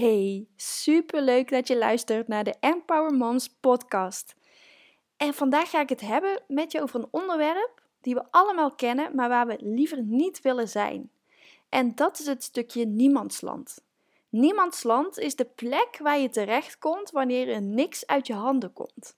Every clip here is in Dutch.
Hey, superleuk dat je luistert naar de Empower Moms podcast. En vandaag ga ik het hebben met je over een onderwerp die we allemaal kennen, maar waar we liever niet willen zijn. En dat is het stukje niemandsland. Niemandsland is de plek waar je terechtkomt wanneer er niks uit je handen komt.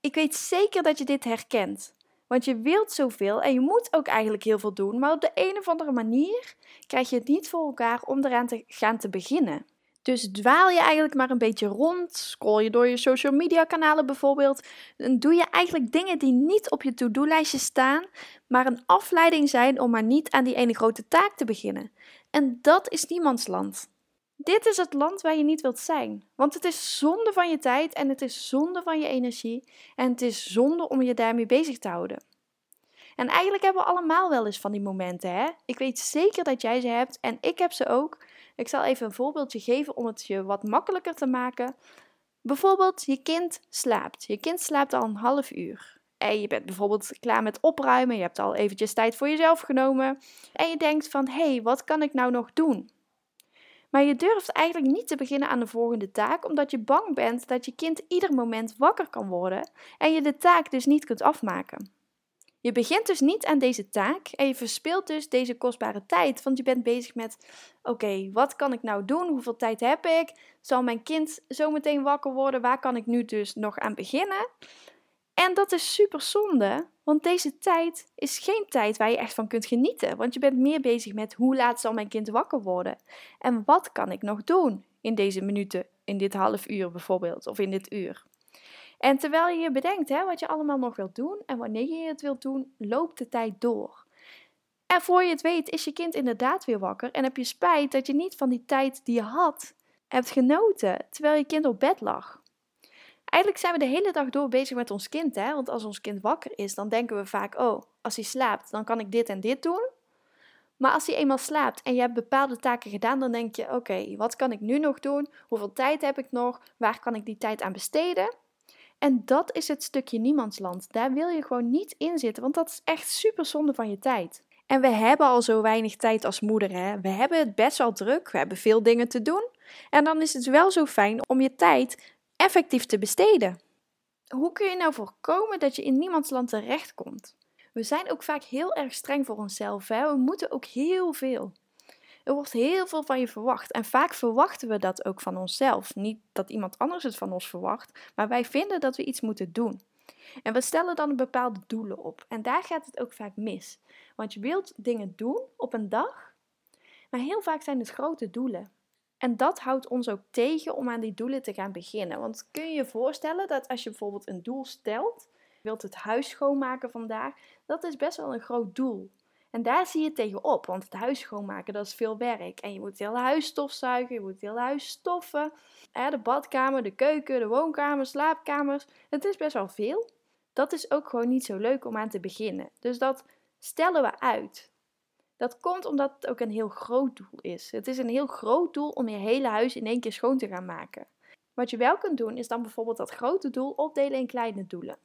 Ik weet zeker dat je dit herkent. Want je wilt zoveel en je moet ook eigenlijk heel veel doen, maar op de een of andere manier krijg je het niet voor elkaar om eraan te gaan te beginnen. Dus dwaal je eigenlijk maar een beetje rond, scroll je door je social media kanalen bijvoorbeeld, dan doe je eigenlijk dingen die niet op je to-do-lijstje staan, maar een afleiding zijn om maar niet aan die ene grote taak te beginnen. En dat is niemands land. Dit is het land waar je niet wilt zijn, want het is zonde van je tijd en het is zonde van je energie en het is zonde om je daarmee bezig te houden. En eigenlijk hebben we allemaal wel eens van die momenten, hè? Ik weet zeker dat jij ze hebt en ik heb ze ook. Ik zal even een voorbeeldje geven om het je wat makkelijker te maken. Bijvoorbeeld, je kind slaapt. Je kind slaapt al een half uur. En je bent bijvoorbeeld klaar met opruimen. Je hebt al eventjes tijd voor jezelf genomen. En je denkt van, hé, hey, wat kan ik nou nog doen? Maar je durft eigenlijk niet te beginnen aan de volgende taak, omdat je bang bent dat je kind ieder moment wakker kan worden en je de taak dus niet kunt afmaken. Je begint dus niet aan deze taak en je verspilt dus deze kostbare tijd, want je bent bezig met: oké, wat kan ik nou doen? Hoeveel tijd heb ik? Zal mijn kind zo meteen wakker worden? Waar kan ik nu dus nog aan beginnen? En dat is super zonde, want deze tijd is geen tijd waar je echt van kunt genieten, want je bent meer bezig met hoe laat zal mijn kind wakker worden? En wat kan ik nog doen in deze minuten, in dit half uur bijvoorbeeld, of in dit uur? En terwijl je je bedenkt hè, wat je allemaal nog wilt doen en wanneer je het wilt doen, loopt de tijd door. En voor je het weet is je kind inderdaad weer wakker en heb je spijt dat je niet van die tijd die je had hebt genoten terwijl je kind op bed lag. Eigenlijk zijn we de hele dag door bezig met ons kind, hè? want als ons kind wakker is, dan denken we vaak: oh, als hij slaapt, dan kan ik dit en dit doen. Maar als hij eenmaal slaapt en je hebt bepaalde taken gedaan, dan denk je: oké, wat kan ik nu nog doen? Hoeveel tijd heb ik nog? Waar kan ik die tijd aan besteden? En dat is het stukje niemandsland. Daar wil je gewoon niet in zitten, want dat is echt super zonde van je tijd. En we hebben al zo weinig tijd als moeder. Hè? We hebben het best wel druk, we hebben veel dingen te doen. En dan is het wel zo fijn om je tijd effectief te besteden. Hoe kun je nou voorkomen dat je in niemandsland terechtkomt? We zijn ook vaak heel erg streng voor onszelf. Hè? We moeten ook heel veel. Er wordt heel veel van je verwacht. En vaak verwachten we dat ook van onszelf. Niet dat iemand anders het van ons verwacht, maar wij vinden dat we iets moeten doen. En we stellen dan bepaalde doelen op. En daar gaat het ook vaak mis. Want je wilt dingen doen op een dag, maar heel vaak zijn het grote doelen. En dat houdt ons ook tegen om aan die doelen te gaan beginnen. Want kun je je voorstellen dat als je bijvoorbeeld een doel stelt, wilt het huis schoonmaken vandaag, dat is best wel een groot doel. En daar zie je tegenop, want het huis schoonmaken, dat is veel werk. En je moet het hele huis stofzuigen, je moet het hele huis stoffen. De badkamer, de keuken, de woonkamer, slaapkamers. Het is best wel veel. Dat is ook gewoon niet zo leuk om aan te beginnen. Dus dat stellen we uit. Dat komt omdat het ook een heel groot doel is. Het is een heel groot doel om je hele huis in één keer schoon te gaan maken. Wat je wel kunt doen, is dan bijvoorbeeld dat grote doel opdelen in kleine doelen.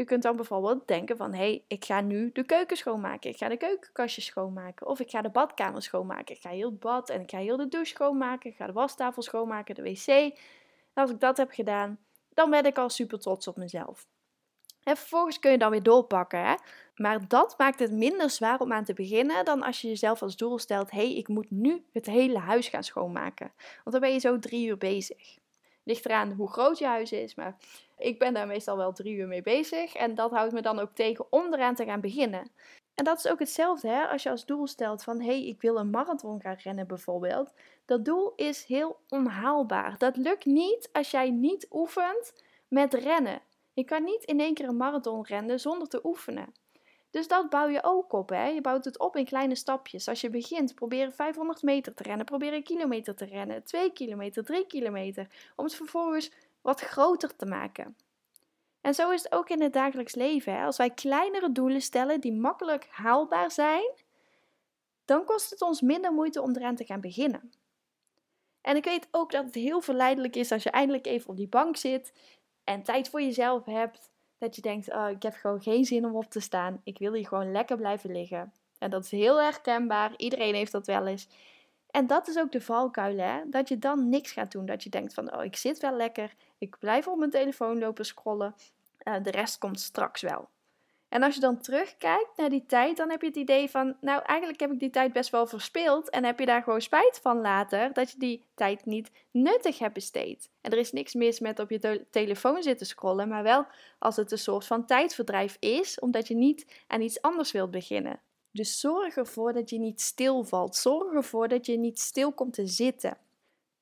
Je kunt dan bijvoorbeeld denken van, hé, hey, ik ga nu de keuken schoonmaken. Ik ga de keukenkastjes schoonmaken. Of ik ga de badkamer schoonmaken. Ik ga heel het bad en ik ga heel de douche schoonmaken. Ik ga de wastafel schoonmaken, de wc. En als ik dat heb gedaan, dan ben ik al super trots op mezelf. En vervolgens kun je dan weer doorpakken. Hè? Maar dat maakt het minder zwaar om aan te beginnen dan als je jezelf als doel stelt: hé, hey, ik moet nu het hele huis gaan schoonmaken. Want dan ben je zo drie uur bezig. Ligt eraan hoe groot je huis is, maar ik ben daar meestal wel drie uur mee bezig. En dat houdt me dan ook tegen om eraan te gaan beginnen. En dat is ook hetzelfde hè? als je als doel stelt van hé, hey, ik wil een marathon gaan rennen bijvoorbeeld. Dat doel is heel onhaalbaar. Dat lukt niet als jij niet oefent met rennen. Je kan niet in één keer een marathon rennen zonder te oefenen. Dus dat bouw je ook op. Hè? Je bouwt het op in kleine stapjes. Als je begint, probeer 500 meter te rennen, probeer een kilometer te rennen, 2 kilometer, 3 kilometer. Om het vervolgens wat groter te maken. En zo is het ook in het dagelijks leven. Hè? Als wij kleinere doelen stellen die makkelijk haalbaar zijn, dan kost het ons minder moeite om eraan te gaan beginnen. En ik weet ook dat het heel verleidelijk is als je eindelijk even op die bank zit en tijd voor jezelf hebt. Dat je denkt, oh, ik heb gewoon geen zin om op te staan. Ik wil hier gewoon lekker blijven liggen. En dat is heel herkenbaar. Iedereen heeft dat wel eens. En dat is ook de valkuil, hè? Dat je dan niks gaat doen. Dat je denkt van, oh, ik zit wel lekker. Ik blijf op mijn telefoon lopen scrollen. Uh, de rest komt straks wel. En als je dan terugkijkt naar die tijd, dan heb je het idee van, nou eigenlijk heb ik die tijd best wel verspeeld en heb je daar gewoon spijt van later dat je die tijd niet nuttig hebt besteed. En er is niks mis met op je telefoon zitten scrollen, maar wel als het een soort van tijdverdrijf is, omdat je niet aan iets anders wilt beginnen. Dus zorg ervoor dat je niet stilvalt. Zorg ervoor dat je niet stil komt te zitten.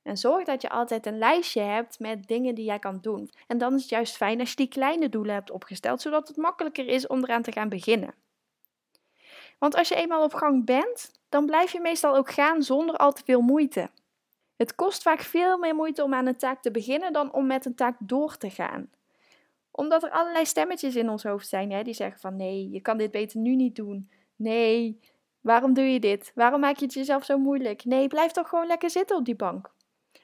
En zorg dat je altijd een lijstje hebt met dingen die jij kan doen. En dan is het juist fijn als je die kleine doelen hebt opgesteld, zodat het makkelijker is om eraan te gaan beginnen. Want als je eenmaal op gang bent, dan blijf je meestal ook gaan zonder al te veel moeite. Het kost vaak veel meer moeite om aan een taak te beginnen dan om met een taak door te gaan. Omdat er allerlei stemmetjes in ons hoofd zijn hè, die zeggen van nee, je kan dit beter nu niet doen. Nee, waarom doe je dit? Waarom maak je het jezelf zo moeilijk? Nee, blijf toch gewoon lekker zitten op die bank.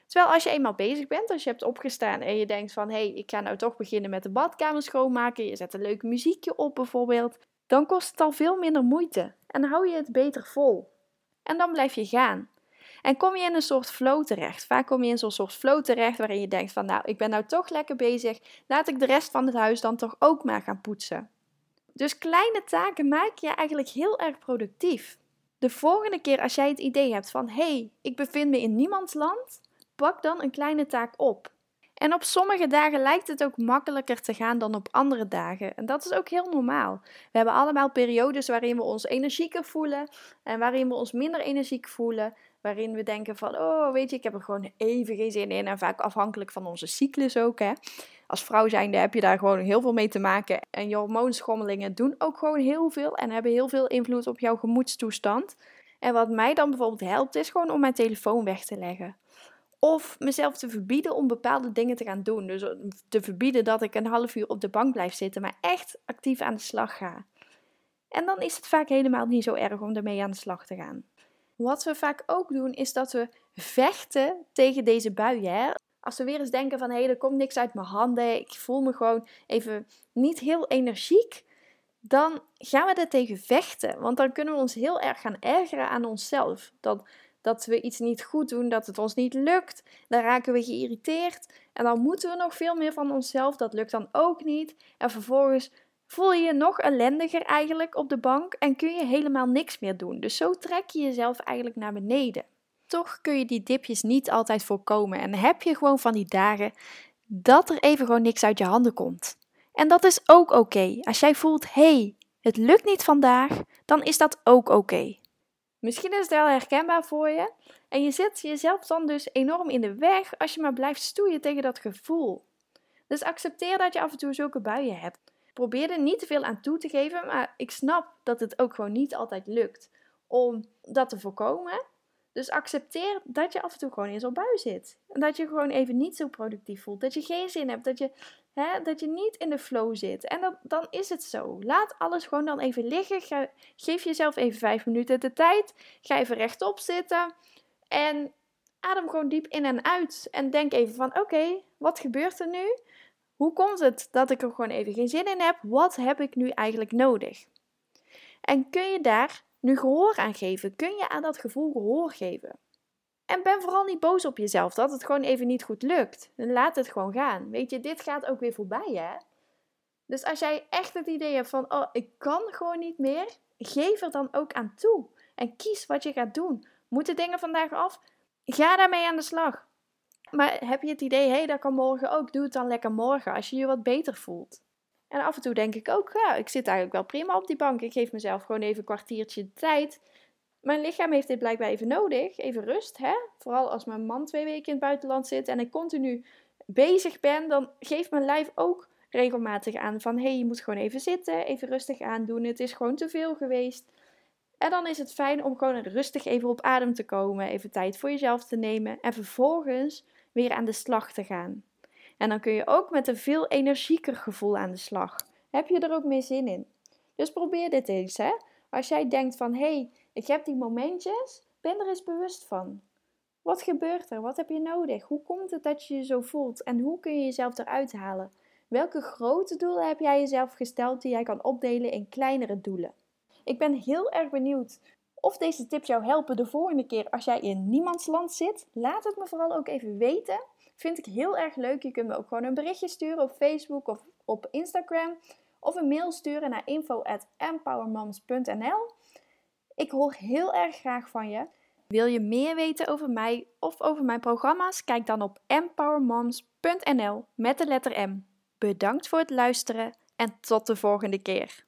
Terwijl als je eenmaal bezig bent, als je hebt opgestaan en je denkt van hé, hey, ik ga nou toch beginnen met de badkamer schoonmaken, je zet een leuk muziekje op bijvoorbeeld, dan kost het al veel minder moeite en hou je het beter vol. En dan blijf je gaan. En kom je in een soort flow terecht. Vaak kom je in zo'n soort flow terecht waarin je denkt van nou, ik ben nou toch lekker bezig, laat ik de rest van het huis dan toch ook maar gaan poetsen. Dus kleine taken maken je eigenlijk heel erg productief. De volgende keer als jij het idee hebt van hé, hey, ik bevind me in niemands land, pak dan een kleine taak op. En op sommige dagen lijkt het ook makkelijker te gaan dan op andere dagen. En dat is ook heel normaal. We hebben allemaal periodes waarin we ons energieker voelen en waarin we ons minder energiek voelen. Waarin we denken van, oh weet je, ik heb er gewoon even geen zin in. En vaak afhankelijk van onze cyclus ook. Hè. Als vrouw zijnde heb je daar gewoon heel veel mee te maken. En je hormoonschommelingen doen ook gewoon heel veel en hebben heel veel invloed op jouw gemoedstoestand. En wat mij dan bijvoorbeeld helpt, is gewoon om mijn telefoon weg te leggen. Of mezelf te verbieden om bepaalde dingen te gaan doen. Dus te verbieden dat ik een half uur op de bank blijf zitten, maar echt actief aan de slag ga. En dan is het vaak helemaal niet zo erg om ermee aan de slag te gaan. Wat we vaak ook doen, is dat we vechten tegen deze buien. Als we weer eens denken van hé, hey, er komt niks uit mijn handen, ik voel me gewoon even niet heel energiek, dan gaan we er tegen vechten. Want dan kunnen we ons heel erg gaan ergeren aan onszelf. Dat we iets niet goed doen, dat het ons niet lukt. Dan raken we geïrriteerd en dan moeten we nog veel meer van onszelf. Dat lukt dan ook niet. En vervolgens voel je je nog ellendiger eigenlijk op de bank en kun je helemaal niks meer doen. Dus zo trek je jezelf eigenlijk naar beneden. Toch kun je die dipjes niet altijd voorkomen en heb je gewoon van die dagen dat er even gewoon niks uit je handen komt. En dat is ook oké. Als jij voelt, hé, hey, het lukt niet vandaag, dan is dat ook oké. Misschien is het wel herkenbaar voor je. En je zet jezelf dan dus enorm in de weg als je maar blijft stoeien tegen dat gevoel. Dus accepteer dat je af en toe zulke buien hebt. Probeer er niet te veel aan toe te geven, maar ik snap dat het ook gewoon niet altijd lukt om dat te voorkomen. Dus accepteer dat je af en toe gewoon in zo'n bui zit. En dat je gewoon even niet zo productief voelt. Dat je geen zin hebt. Dat je, hè, dat je niet in de flow zit. En dan, dan is het zo. Laat alles gewoon dan even liggen. geef jezelf even vijf minuten de tijd. Ga even rechtop zitten. En adem gewoon diep in en uit. En denk even van oké, wat gebeurt er nu? Hoe komt het dat ik er gewoon even geen zin in heb? Wat heb ik nu eigenlijk nodig? En kun je daar nu gehoor aan geven? Kun je aan dat gevoel gehoor geven? En ben vooral niet boos op jezelf dat het gewoon even niet goed lukt. Laat het gewoon gaan. Weet je, dit gaat ook weer voorbij, hè? Dus als jij echt het idee hebt van, oh, ik kan gewoon niet meer, geef er dan ook aan toe. En kies wat je gaat doen. Moeten dingen vandaag af? Ga daarmee aan de slag. Maar heb je het idee, hé, hey, dat kan morgen ook, doe het dan lekker morgen als je je wat beter voelt. En af en toe denk ik ook, ja, ik zit eigenlijk wel prima op die bank. Ik geef mezelf gewoon even een kwartiertje de tijd. Mijn lichaam heeft dit blijkbaar even nodig, even rust. Hè? Vooral als mijn man twee weken in het buitenland zit en ik continu bezig ben, dan geeft mijn lijf ook regelmatig aan van hé, hey, je moet gewoon even zitten, even rustig aandoen. Het is gewoon te veel geweest. En dan is het fijn om gewoon rustig even op adem te komen, even tijd voor jezelf te nemen en vervolgens weer aan de slag te gaan. En dan kun je ook met een veel energieker gevoel aan de slag. Heb je er ook meer zin in? Dus probeer dit eens. Hè? Als jij denkt van, hé, hey, ik heb die momentjes, ben er eens bewust van. Wat gebeurt er? Wat heb je nodig? Hoe komt het dat je je zo voelt? En hoe kun je jezelf eruit halen? Welke grote doelen heb jij jezelf gesteld die jij kan opdelen in kleinere doelen? Ik ben heel erg benieuwd Of deze tips jou helpen de volgende keer als jij in niemands land zit. Laat het me vooral ook even weten. Vind ik heel erg leuk. Je kunt me ook gewoon een berichtje sturen op Facebook of op Instagram. Of een mail sturen naar info.empowermoms.nl. Ik hoor heel erg graag van je. Wil je meer weten over mij of over mijn programma's? Kijk dan op empowermoms.nl met de letter M. Bedankt voor het luisteren en tot de volgende keer.